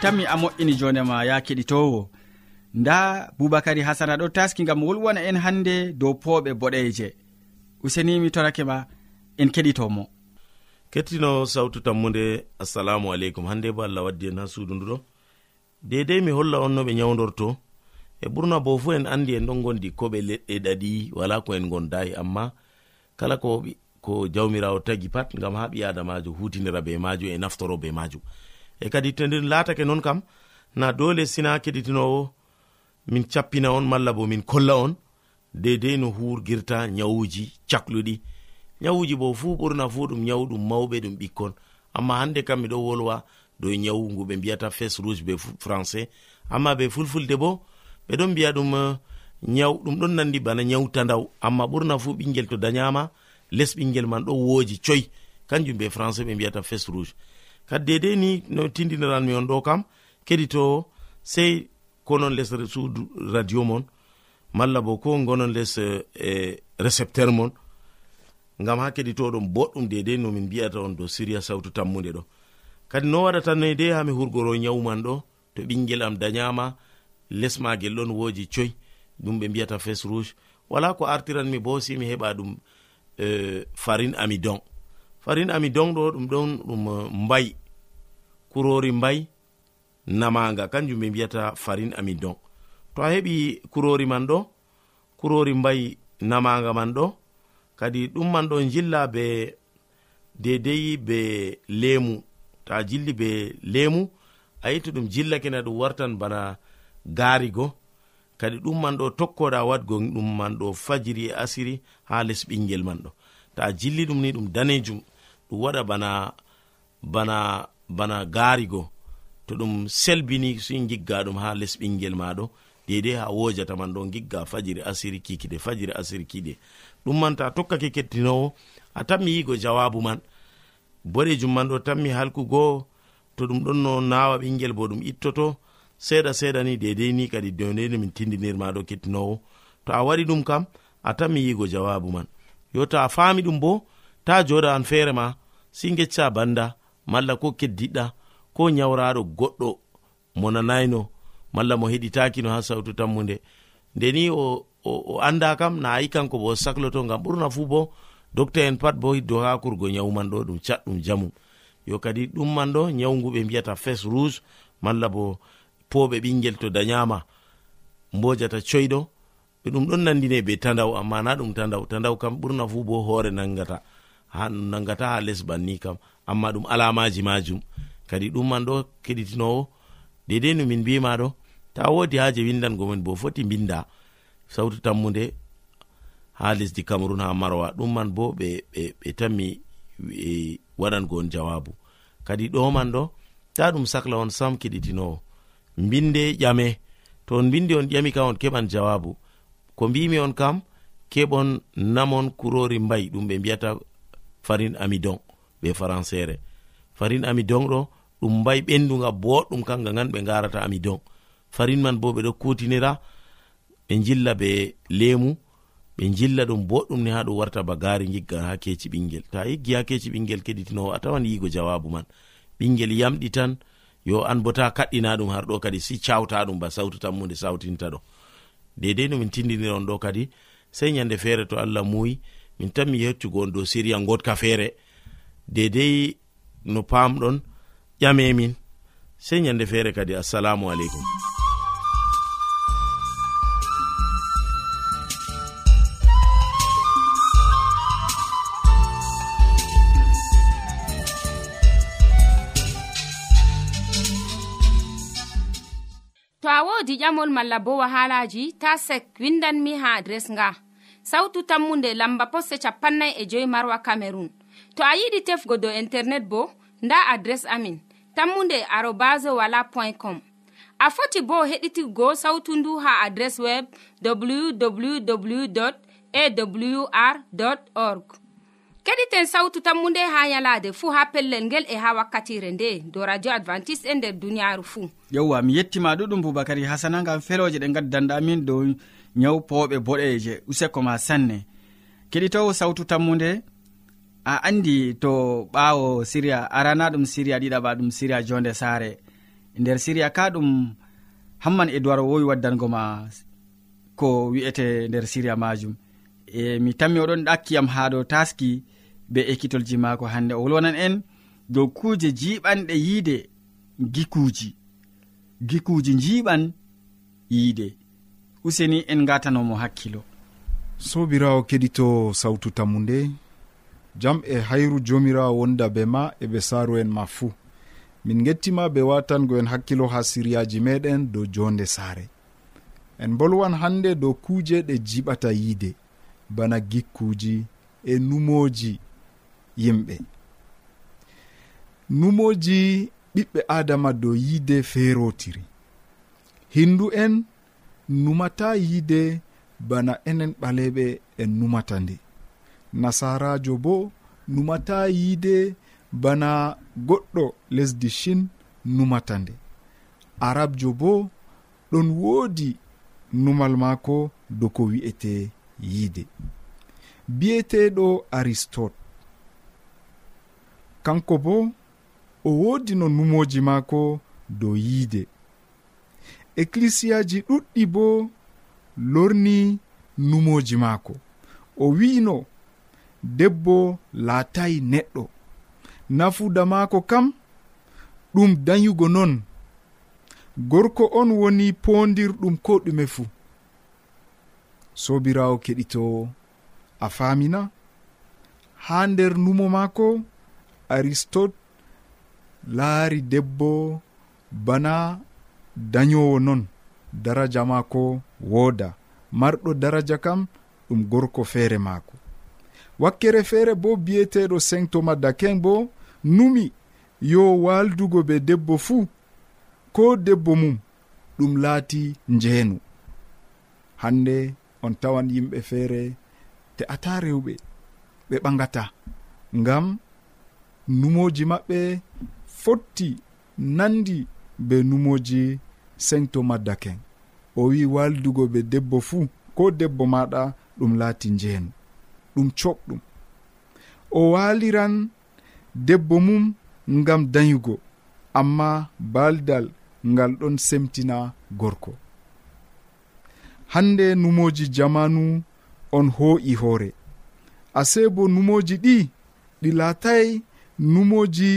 tammi a moƴƴini jondema ya keɗitowo. Nda boubacary hasana ɗo taski gam wolwana en hande dow pooɓe boɗeje usenimi torake ma en keɗitomo. Kettino sawtu tammude assalamu aleykum. Hande bo allah waddi en ha suudu nduɗo dedei mi holla on no ɓe nyawdorto e ɓurna bo fu en andi en ɗon gondi ko ɓe leɗɗe ɗaɗi wala ko en gondayi amma kala ko ko jawmirawo tagi pat gam ha ɓi adamajo hutinira be majum e naftoro be majum e kadi to nder laatake non kam na dole sina keɗitinowo min cappina on malla bo min kolla on dedei no hurgirta nyawuji cakluɗi. Nyawuji bo fuu ɓurna fuu ɗum nyawu ɗum mawɓe ɗum ɓikkon. Amma hande kam miɗo wolwa dow nyawu ngu ɓe mbiyata fes rouge be français. Amma be fulfulde bo ɓeɗon mbiya ɗum eh, nyaw ɗum ɗon nandi bana nyawtandaw amma ɓurna fuu ɓingel to dayama les ɓingel man ɗo wooji coy. Kanjum be français ɓe mbiyata fes rouge. kadi dedei ni no tindiniranmi on ɗo kam keɗito sey konon les suudu radio mon malla bo ko gonon les e récepteur mon ngam ha keɗitoɗon boɗɗum dedei nomin mbiyata on dow siria sawtu tammude ɗo. Kadi no waɗatanoe de hami hurgoro nyawman ɗo to ɓingel am dañama lesmagel ɗon woji coy ɗum ɓe mbiyata fes rouge wala ko artiranmi bo si mi heɓa ɗum e, farin amidon. Farin amidon ɗo ɗum ɗon ɗum mbayi kurori mbay namaga kanjum ɓe mbiyata farin amidon. To a heɓi kurori man ɗo kurori mbay namaga man ɗo kadi ɗum man ɗo jilla be dedei be lemu. To a jilli be lemu a yitti ɗum jillake na ɗum wartan bana garigo kadi ɗum man ɗo tokkoɗa wadgo ɗum man ɗo fajiri e asiri ha les ɓingel man ɗo. To a jilli ɗum ni ɗum danejum ɗum waɗa bana bana bana gaarigo to ɗum selbini sin gigga ɗum ha les ɓingel maɗo dedei ha wojata man ɗo gigga fajiri asiri kikiɗe fajiri asiri kiɗe. Ɗum man ta tokkake kettinowo a tanmi yigo jawabu man. Boɗejum man ɗo tanmi halkugo to ɗum ɗon no nawa ɓingel bo ɗum ittoto seeɗa seeɗa ni dedei ni kadi dondeni min tindinirmaɗo kettinowo. To a waɗi ɗum kam a tanmi yigo jawabu man. Yo to a fami ɗum bo ta joɗa an feere ma si gecca banda. malla ko keddiɗɗa ko nyawraɗo goɗɗo mo nanayno malla mo heɗitakino ha sawtu tammude ndeni o, o, o anda kam na ayi kanko bo o sakloto ngam ɓurna fuu bo docta en pat bo hiddo ha kurgo nyawman ɗo ɗum catɗum jamu. Yo kadi ɗum man ɗo nyawgu ɓe mbiyata fes rouge malla bo poɓe ɓingel to dayama mbojata coyɗo ɓe ɗum ɗon nandine be tandaw amma na ɗum tandaw tandaw kam ɓurna fu bo hoore nangata. ha ɗum nangata ha les banni kam. Amma ɗum alamaji majum. Kadi ɗum man ɗo keɗitinowo. Dedei no min mbima ɗo ta wodi haje windango min bo foti binda sautu tammude ha lesdi cameron ha marwa. Ɗum man bo ɓe ɓe tammi e, waɗango on jawabu. Kadi ɗo man ɗo ta ɗum sahla on sam keɗitinowo. Mbinde ƴame. To on mbindi on ƴami kam on keɓan jawabu. Ko mbimi on kam keɓon namon kurori mbayi ɗum ɓe mbiyata farin amidon be françére farin amidon ɗo ɗum mbayi ɓenduga boɗɗum kanga gan ɓe garata amidon. Farin man bo ɓeɗo kutinira ɓe jilla be lemu ɓe jilla ɗum boɗɗum ni ha ɗum warta ba gari gigga ha keci ɓingel ta yiggi ha keci ɓingel keɗitinowo a tawan yigo jawabu man. Ɓingel yamɗi tan yo an bo ta kaɗɗina ɗum har ɗo kadi si cawta ɗum ba sautu tammude sautinta ɗo. Dedei no min tindiniron ɗo kadi sei yande feere to allah muyi min tan mi yettugo on dow siriya godka feere. Dedei no pamɗon ƴamemin sey ñande feere kadi assalamu aleykum. To a wodi ƴamol malla bo wahalaji ta sek windanmi ha adres nga. sawtu tammunde lamba posse capannay e joyi marwa camerun to a yiɗi tefgo dow internet bo nda adres amin tammunde arobas wala point com. A foti bo heɗitigo sawtu ndu ha adres web www awr org. Keɗiten sawtu tammu nde ha yalade fuu ha pellel ngel e ha wakkatire nde do radio advantice e nder duniyaaru fuu yewwa mi yettima ɗuɗum boubacary hasana gam feloje ɗe gaddanɗamin dow nyaw nyawpoɓe boɗeje useko ma sanne. Keɗitowo sawtu tammude a andi to ɓawo siriya arana ɗum siriya ɗiɗaɓa ɗum siriya jonde saare. Nder siriya ka ɗum hamman e duwar wowi waddango ma ko wi'ete nder siriya majum. E mi tammi oɗon ɗakkiyam ha ɗo taski be ekkitolji mako hande. O wolwonan en dow kuje jiɓanɗe yiide gikuji gikuji jiɓan yiide. useni en gatanomo hakkilo. Sobirawo keɗito sawtu tammu nde jam e hayru jomirawo wonda be ma eɓe saaro en ma fuu. Min gettima be watango en hakkilo ha siryaji meɗen dow jonde saare. En bolwan hande dow kuuje ɗe jiɓata yiide. Bana gikkuji e numoji yimɓe. Numoji ɓiɓɓe adama dow yiide feerotiri. Hindu en numata yiide bana enen ɓaleɓe en numata nde nasarajo bo numata yiide bana goɗɗo lesdi shin numata nde arabjo bo ɗon woodi numal maako doko wi'ete yiide biyeteɗo aristote. Kanko bo o woodi no numoji maako dow yiide ecclisiyaji ɗuɗɗi bo lorni numoji maako. O wi'ino debbo laatayi neɗɗo. Nafuda maako kam ɗum dayugo non. Gorko on woni pondirɗum ko ɗume fuu. Sobirawo keɗitowo a famina ha nder numo maako aristote laari debbo bana dañowo noon daraja maako wooda. Marɗo daraja kam ɗum gorko feere maako. Wakkere feere bo biyeteɗo saint thomas bo numi yo waldugo be debbo fuu ko debbo mum ɗum laati njeenu. Hande on tawan yimɓe feere te ata rewɓe ɓe ɓagata ngam numoji maɓɓe fotti nandi be numoji sengto maddaken o wi waldugo be debbo fuu ko debbo maɗa ɗum laati njeenu ɗum coɓɗum o waliran debbo mum ngam dayugo amma baldal ngal ɗon semtina gorko. Hande numoji jamanu on ho'i hoore. Ase bo numoji ɗi ɗi laatay numoji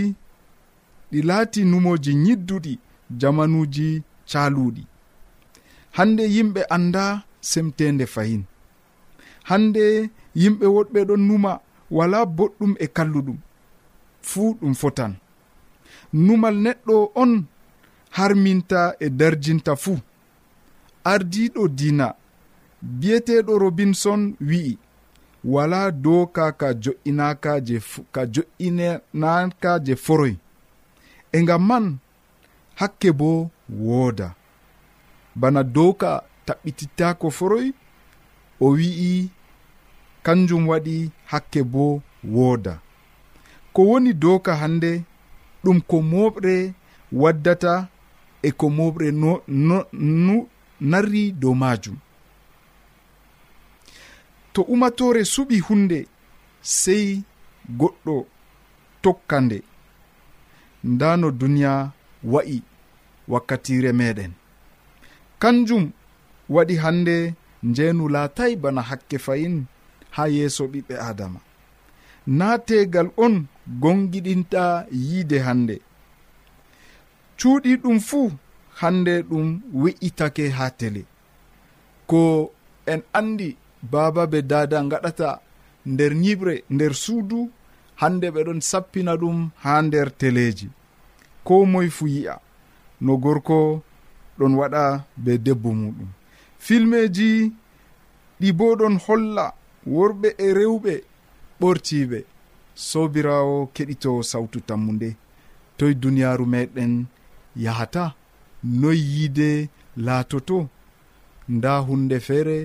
ɗi laati numoji yidduɗi jamanuji caluɗi hande yimɓe anda semtende fayin hande yimɓe woɗɓe ɗon numa wala boɗɗum e kalluɗum. Fuu ɗum fotan. Numal neɗɗo on harminta e darjinta fuu. Ardiɗo dina biyeteɗo robinson wi'i wala doka ka jo'inaka je ka jo'inanaka je foroy e ngam man hakke bo wooda. Bana doka taɓɓitittako foroy o wi'i kanjum waɗi hakke bo wooda. Ko woni doka hande ɗum ko moɓre waddata e ko moɓre no, no, no, narri dow majum to umatore suɓi hunde sei goɗɗo tokka nde. Nda no duniya wa'i wakkatire meɗen. Kanjum waɗi hande njeenu laatay bana hakke fayin ha yeeso ɓiɓɓe adama naategal on gongiɗinta yiide hande. Cuuɗi ɗum fuu hande ɗum wi'itake ha tele. Ko en andi baaba be dada gaɗata nder nyiɓre nder suudu hande ɓeɗon sappina ɗum ha nder teleji ko moye fu yi'a no gorko ɗon waɗa be debbo muɗum. Filmeji ɗi bo ɗon holla worɓe e rewɓe ɓortiɓe sobirawo keɗito sawtu tammude toye duniyaru meɗen yahata noy yiide laatoto nda hunde feere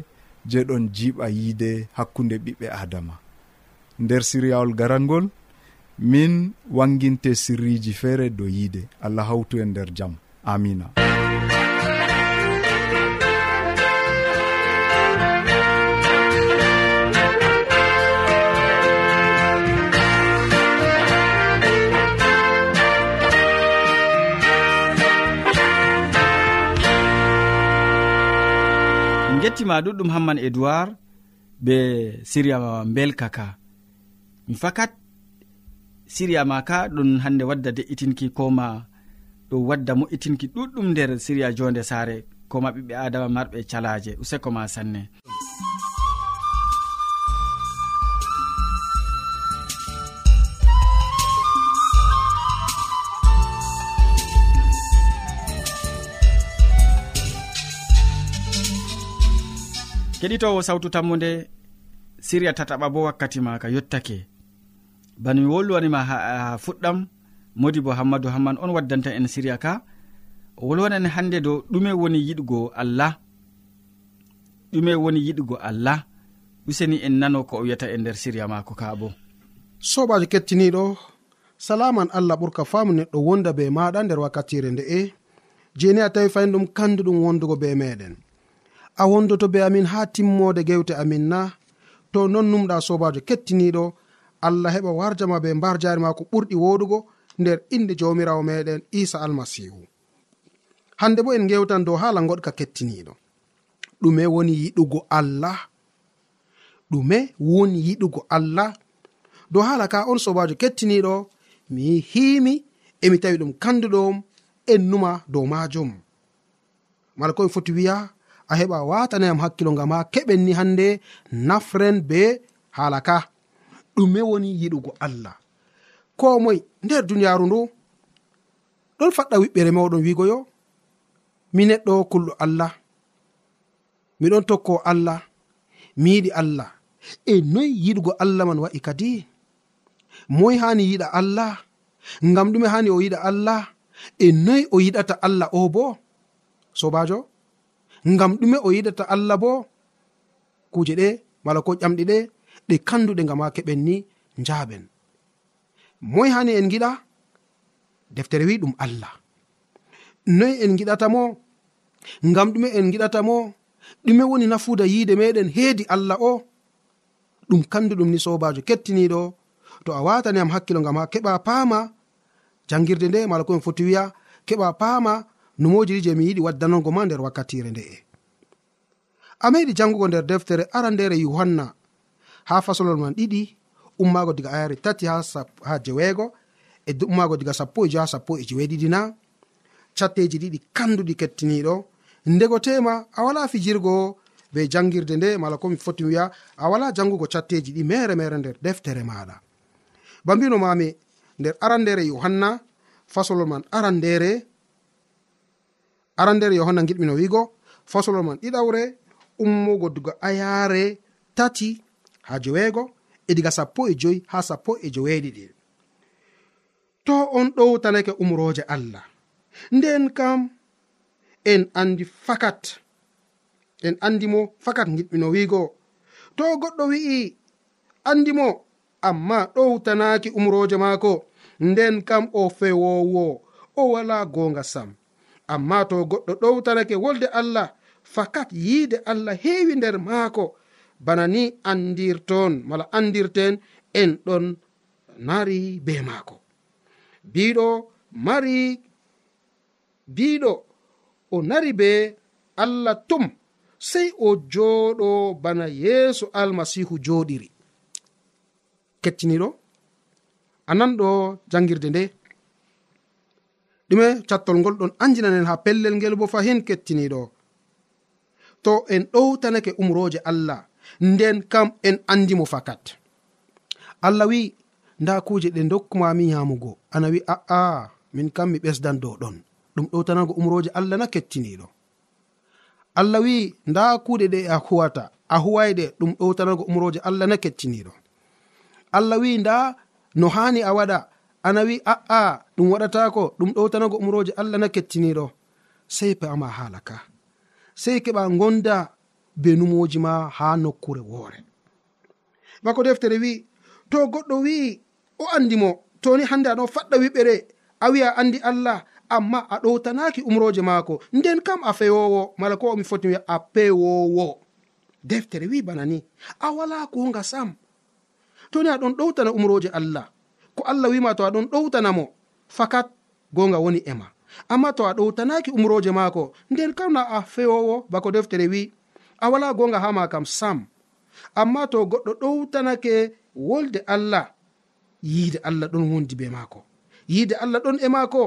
je ɗon jiiɓa yiide hakkunde ɓiɓɓe adama nder siryawol garangol min wanginte sirriji feere dow yiide. Allah hawtu e nder jaam amina. Gettima ɗuɗɗum hamman edoird be siriya belkaka mi fakat siriya ma ka ɗum hande wadda de'itinki koma ɗum wadda mo'itinki ɗuɗɗum nder siriya jonde saare koma ɓiɓɓe adama marɓe calaje useko ma sanne. Keɗitowo sawtu tammude siriya tataɓa bo wakkati ma ka yottake. bano mi wolwanima ha fuɗɗam modi bo hammadou hamman on waddanta en siriya ka. O wolwanan hande dow ɗume woni yiɗgo allah. Ɗume woni yiɗgo allah. Useni en nano ko o wiyata e nder siriya maako ka bo. Sobajo kettiniɗo salaman allah ɓurka faamu neɗɗo wonda be maɗa nder wakkatire nde'e jeni a tawi fayin ɗum kanduɗum wondugo be meɗen a wondoto be amin ha timmode gewte amin na. To non numɗa sobajo kettiniɗo allah heɓa warjama be mbar jari ma ko ɓurɗi woɗugo nder inde jawmirawo meɗen isa almasihu. Hande bo en gewtan dow hala goɗka kettiniɗo. Ɗume woni yiɗugo allah. Ɗume woni yiɗugo allah. Dow hala ka on sobajo kettiniɗo mi himi emi tawi ɗum kanduɗom en numa dow majum. Mala komi foti wiya a heɓa watanayam hakkilo ngam ha keɓen ni hande nafren be hala ka. ɗume woni yiɗugo allah. Ko moy nder duniyaaru ndu ɗon faɗɗa wiɓɓere mawɗon wiigo yo mi neɗɗo kulɗo allah miɗon tokko allah mi yiɗi allah. E noyi yiɗugo allah man wa'i kadi? Moy hani yiɗa allah? Ngam ɗume hani o yiɗa allah? E noyi o yiɗata allah o bo? Sobajo ngam ɗume o yiɗata allah bo? Kuje ɗe mala ko ƴamɗi ɗe ɗe kanduɗe gam ha keɓen ni njaaben moy hani en giɗa deftere wi ɗum allah. Noyi en giɗatamo ngam ɗume en giɗatamo ɗume woni nafuuda yiide meɗen heedi allah o? Ɗum kanduɗum ni sobajo kettiniɗo to a watani am hakkilo ngam ha keɓa paama? Jangirde nde mala komi foti wiya keɓa paama? Numojiɗi je mi yiɗi waddanogo ma nder wakkatire nde'e a meɗi jangugo nder deftere arandere yohanna. ha fasolol man ɗiɗi ummaago diga ayare tati ha, ha jeweego e ummaago diga sappo e jo ha sappo e jeweeɗiɗi na. Catteji ɗiɗi kanduɗi kettiniɗo. Ndego tema a wala fijirgo be jangirde nde mala komi foti wiya a wala jangugo catteji ɗi mere mere nder deftere maɗa. Ba mbino mami nder arandere yohanna fasolol man arandere arandere yohanna giɗmino wiigo fasolol man ɗiɗawre ummugo duga ayare tati ha joweego e diga sappo e joyi ha sappo e joweeɗiɗi to on ɗowtanake umroje allah. Nden kam en andi fakat en andimo fakat giɗɓino wiigo. To goɗɗo wi'i andimo amma ɗowtanaki umroje maako nden kam o fewowo o wala gonga sam. Amma to goɗɗo ɗowtanake wolde allah fakat yiide allah heewi nder maako bana ni andirton mala andirten en ɗon nari be maako. Biɗo mari biɗo o nari be allah tum sei o jooɗo bana yeeso almasihu jooɗiri. Kettiniɗo ananɗo jangirde nde. Ɗume cattol ngol ɗon anjinanen ha pellel ngel bo fahin kettiniɗo to en ɗowtanake umroje allah. nden kam en andimo fakat. Allah wi nda kuje ɗe dokkumami yamugo ana wi a'a min kam mi ɓesdan dow ɗon. Ɗum ɗowtanago umroje allah na kettiniɗo allah wi nda kuɗe ɗe a huwata a huwayɗe ɗum ɗowtanago umroje allah na kettiniɗo allah wi nda no hani a waɗa ana wi a'a ɗum waɗatako ɗum ɗowtanago umroje allah na kettiniɗo sey pama hala ka sei keɓa gonda be numoji ma ha nokkure woore. Bako deftere wi to goɗɗo wi'i o andimo toni hande aɗon faɗɗa wiɓɓere a wi'a andi allah amma a ɗowtanaki umroje maako. Nden kam a fewowo mala ko omi foti wi'a a pewowo deftere wi bana ni a wala konga sam. Toni aɗon ɗowtana umroje allah ko allah wima to aɗon ɗowtanamo fakat gonga woni ema amma to a ɗowtanaki umroje maako nden kam na a fewowo bako deftere wi a wala gonga ha ma kam sam. Amma to goɗɗo ɗowtanake wolde allah yiide allah ɗon wondi be maako. Yiide allah ɗon e maako.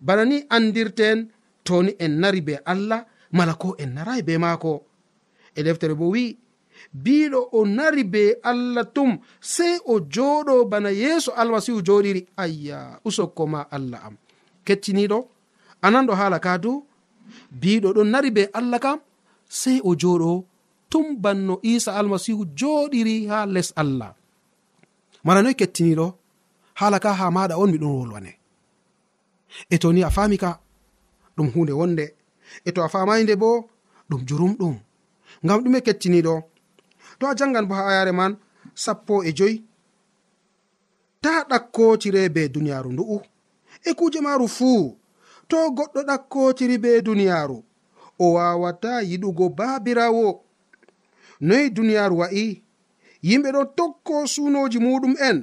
Bana ni andirten toni en nari be allah mala ko en narayi be maako. E deftere bo wi'i biɗo o nari be allah tum sei o joɗo bana yeeso almasihu joɗiri. Ayya usokko ma allah am. Kecciniɗo anan ɗo haala ka du biɗo ɗon nari be allah kam sey o joɗo tum banno isa almasihu joɗiri ha les allah. Mara noy kettiniɗo hala ka ha maɗa on miɗon wolwane. E to ni a fami ka ɗum hunde wonde. E to a famayde bo ɗum jurumɗum ngam ɗume kettiniɗo to a jangan bo ha ayare man sappo e joyi. Ta ɗakkotire be duniyaru ndu'u. E kuje maru fuu to goɗɗo ɗakkotiri be duniyaru o wawata yiɗugo baabirawo noyi duniyaaru wa'i yimɓe ɗo tokko sunoji muɗum en.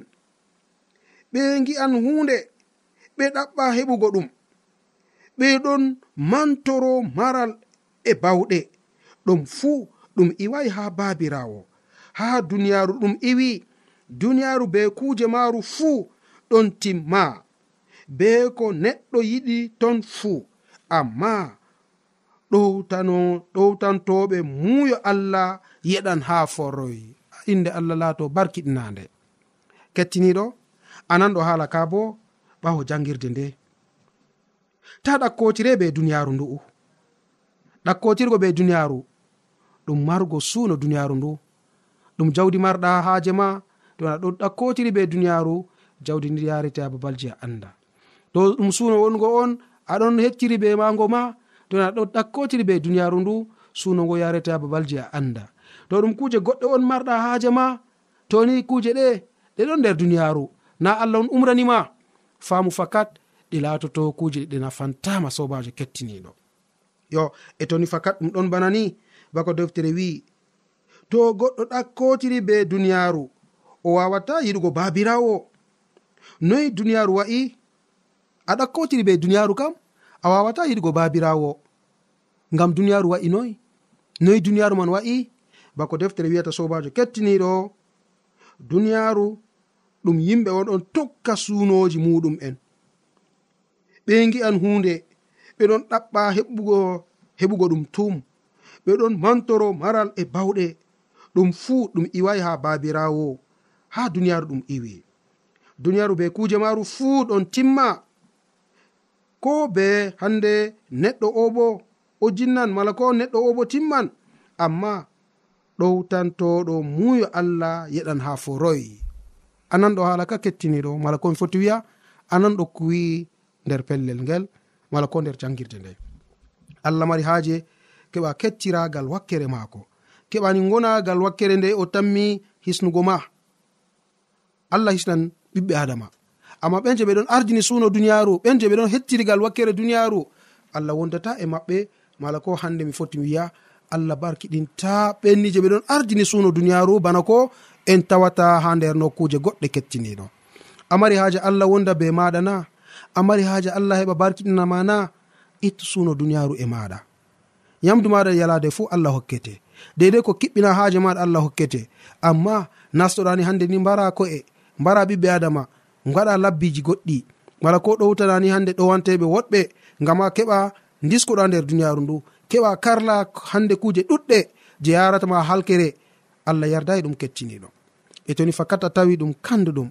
Ɓe gi'an hunde ɓe ɗaɓɓa heɓugo ɗum. Ɓe ɗon mantoro maral e bawɗe. Ɗum fuu ɗum iwai ha baabirawo ha duniyaaru ɗum iwi duniyaaru be kuuje maaru fuu ɗon timma. Be ko neɗɗo yiɗi ton fuu amma ɗowtano ɗowtantoɓe muuyo allah yeɗan ha forroy. Inde allah laato barkiɗinande. Kettiniɗo ananɗo haala ka bo ɓawo jangirde nde. Ta ɗakkotire be duniyaru ndu'u ɗakkotirgo be duniyaru ɗum marugo suuno duniyaru ndu. Ɗum jawdi marɗa haaje ma to aɗa ɗo ɗakkotiri be duniyaru jawdi ndi yarete ha babalji a anda to ɗum suuno wongo on aɗon hecciri be mago ma to na ɗo ɗakkotiri be duniyaru ndu sunogo yarete ha babalji a anda to ɗum kuje goɗɗo on marɗa haaje ma toni kuje ɗe ɗe ɗon nder duniyaru. Na allah on umranima faamu fakat ɗi laatoto kuje ɗe nafantama sobajo kettiniɗo. Yo e toni fakat ɗum ɗon bana ni bako deftere wi'i to goɗɗo ɗakkotiri be duniyaru o wawata yiɗugo baabirawo noyi duniyaru wa'i a ɗakkotiri be duniyaru kam? a wawata yiɗgo babirawo. Ngam duniyaru wa'i noyi? Noyi duniyaru man wa'i? Bako deftere wiyata sobajo kettiniɗo duniyaru ɗum yimɓe oɗon tokka sunoji muɗum en. Ɓe gi'an hunde ɓeɗon ɗaɓɓa heɓugo heɓugo ɗum tum ɓeɗon mantoro maral e bawɗe. Ɗum fuu ɗum iwai ha babirawo ha duniyaru ɗum iwi duniyaru be kuje maru fuu ɗon timma. ko be hande neɗɗo o bo o jinnan mala ko neɗɗo o bo timman. Amma ɗowtantoɗo muuyo allah yeɗan ha foroyi ananɗo haala ka kettiniɗo mala komi foti wiya ananɗo kuwi nder pellel ngel mala ko nder jangirde nde. Allah mari haaje keɓa kettiragal wakkere maako. Keɓani gonagal wakkere nde o tammi hisnugo ma. Allah hisnan ɓiɓɓe adama. amma ɓen je ɓe ɗon ardini suno duniyaru ɓen je ɓe ɗon hettirigal wakkere duniyaru allah wondata e maɓɓe mala ko hande mi foti mi wiya allah barkiɗinta. Ɓenni je ɓe ɗon ardini suno duniyaru bana ko en tawata ha nder nokkuje goɗɗe kettiniɗo amari haaji allah wonda be maɗa na amari haaji allah heɓa barkiɗinama na ittu suno duniyaru e maɗa yamdu maɗa yalade fuu allah hokkete. Deidei ko kiɓɓina haaje maɗa allah hokkete. Amma nastoɗani hande ni mbara ko'e mbara ɓiɓɓe adama gaɗa labbiji goɗɗi. Wala ko ɗowtanani hande ɗowanteɓe woɗɓe gama keɓa diskuɗa nder duniyaru ndu. Keɓa karla hande kuje ɗuɗɗe je yaratama halkere. Allah yardayi ɗum kettiniɗo. E toni fakat a tawi ɗum kanduɗum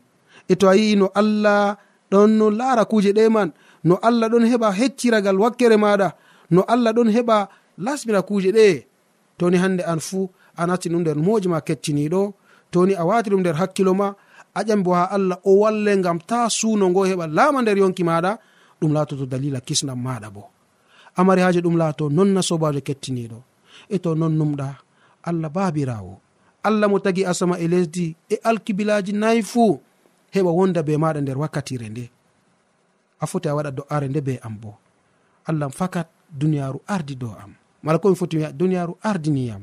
e to a yi'i no allah ɗon no laara kuje ɗe man. No allah ɗon heɓa hecciragal wakkere maɗa. No allah ɗon heɓa lasmina kuje ɗe. Toni hande an fuu a nasti ɗum nder moji ma kecciniɗo toni a wati ɗum nder hakkilo ma. aƴan bo ha allah o walle gam ta suno ngo heɓa laama nder yonki maɗa ɗum laatoto dalila kisnam maɗa bo. Amari haji ɗum laato nonna sobajo kettiniɗo e to non numɗa allah babirawo allah mo tagi asama e lesdi e alkibilaji nayi fuu heɓa wonda be maɗa nder wakkatire nde. A foti a waɗa do'are nde be am bo. Allahn fakat duniyaru ardi do am. Mala komi foti wiya duniyaru ardiniyam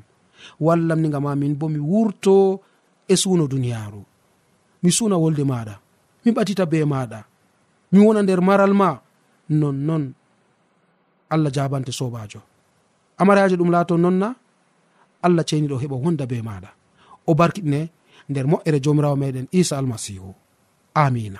wallam ni gama min bo mi wurto e suno duniyaru mi suna wolde maɗa mi ɓatita be maɗa mi wona nder maral ma. Nonnon allah jabante sobajo amarajo ɗum laato nonna allah ceniɗo heɓa wonda be maɗa o barkiɗine nder moƴƴere jomirawo meɗen isa almasihu amina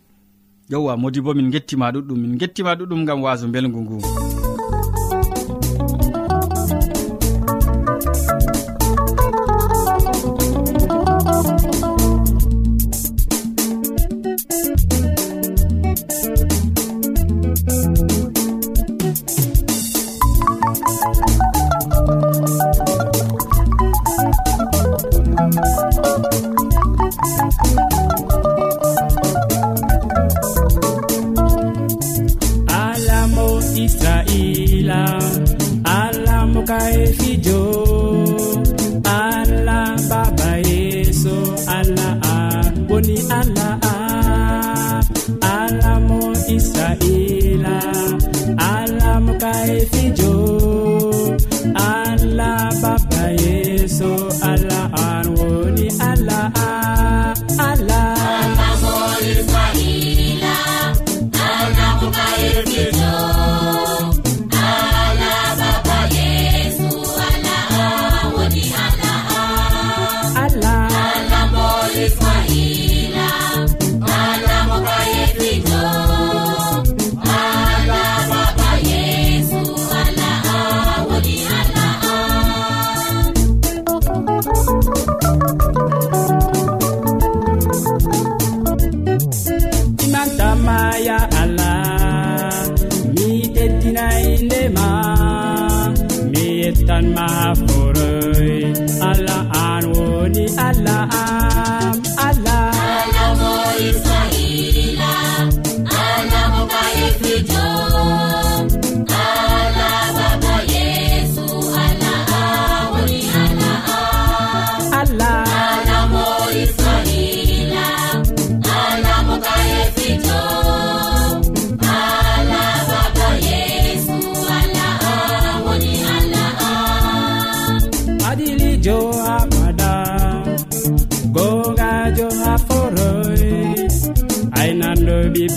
yowa modi bo min gettima ɗuɗɗum min gettima ɗuɗɗum gam waso belgu ngu.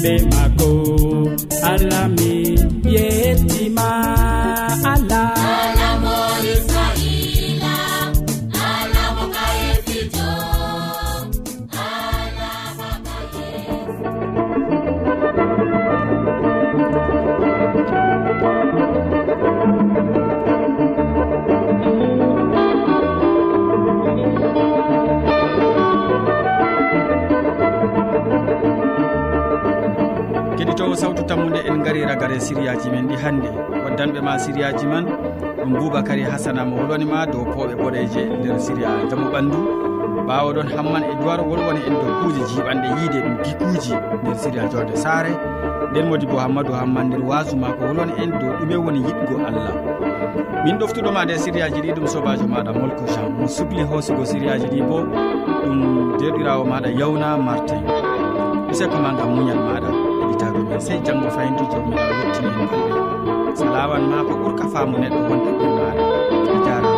be mako alami. yewtere siriyaji men ɗi hannde. Waddanɓe ma siriyaji man ɗum boubacary hasana mo wolwanima dow pooɓe boɗeje nder siria jamu ɓandu ɓawo ɗon hamman e duwar wolwani en dow kuuje jiɓanɗe yiide ɗum gikuji nder siria jorde saare. Nden modi bo hammadou hamman nder wasu ma ko wolwani en dow ɗume woni yiɗgo allah. Min ɗoftuɗoma nde siriyaji ɗi ɗum sobajo maɗa molko jean. Mo subli hoosugo siriyaji ɗi bo ɗum derɗirawo maɗa yawna martin. Useko ma gam muñal maɗa. hettitaaɓe men sey janngo fayintu joomi a e wettini en fulɓe so ma ko ɓurka faamu neɗɗo wonde ɗummaare a jaaraama.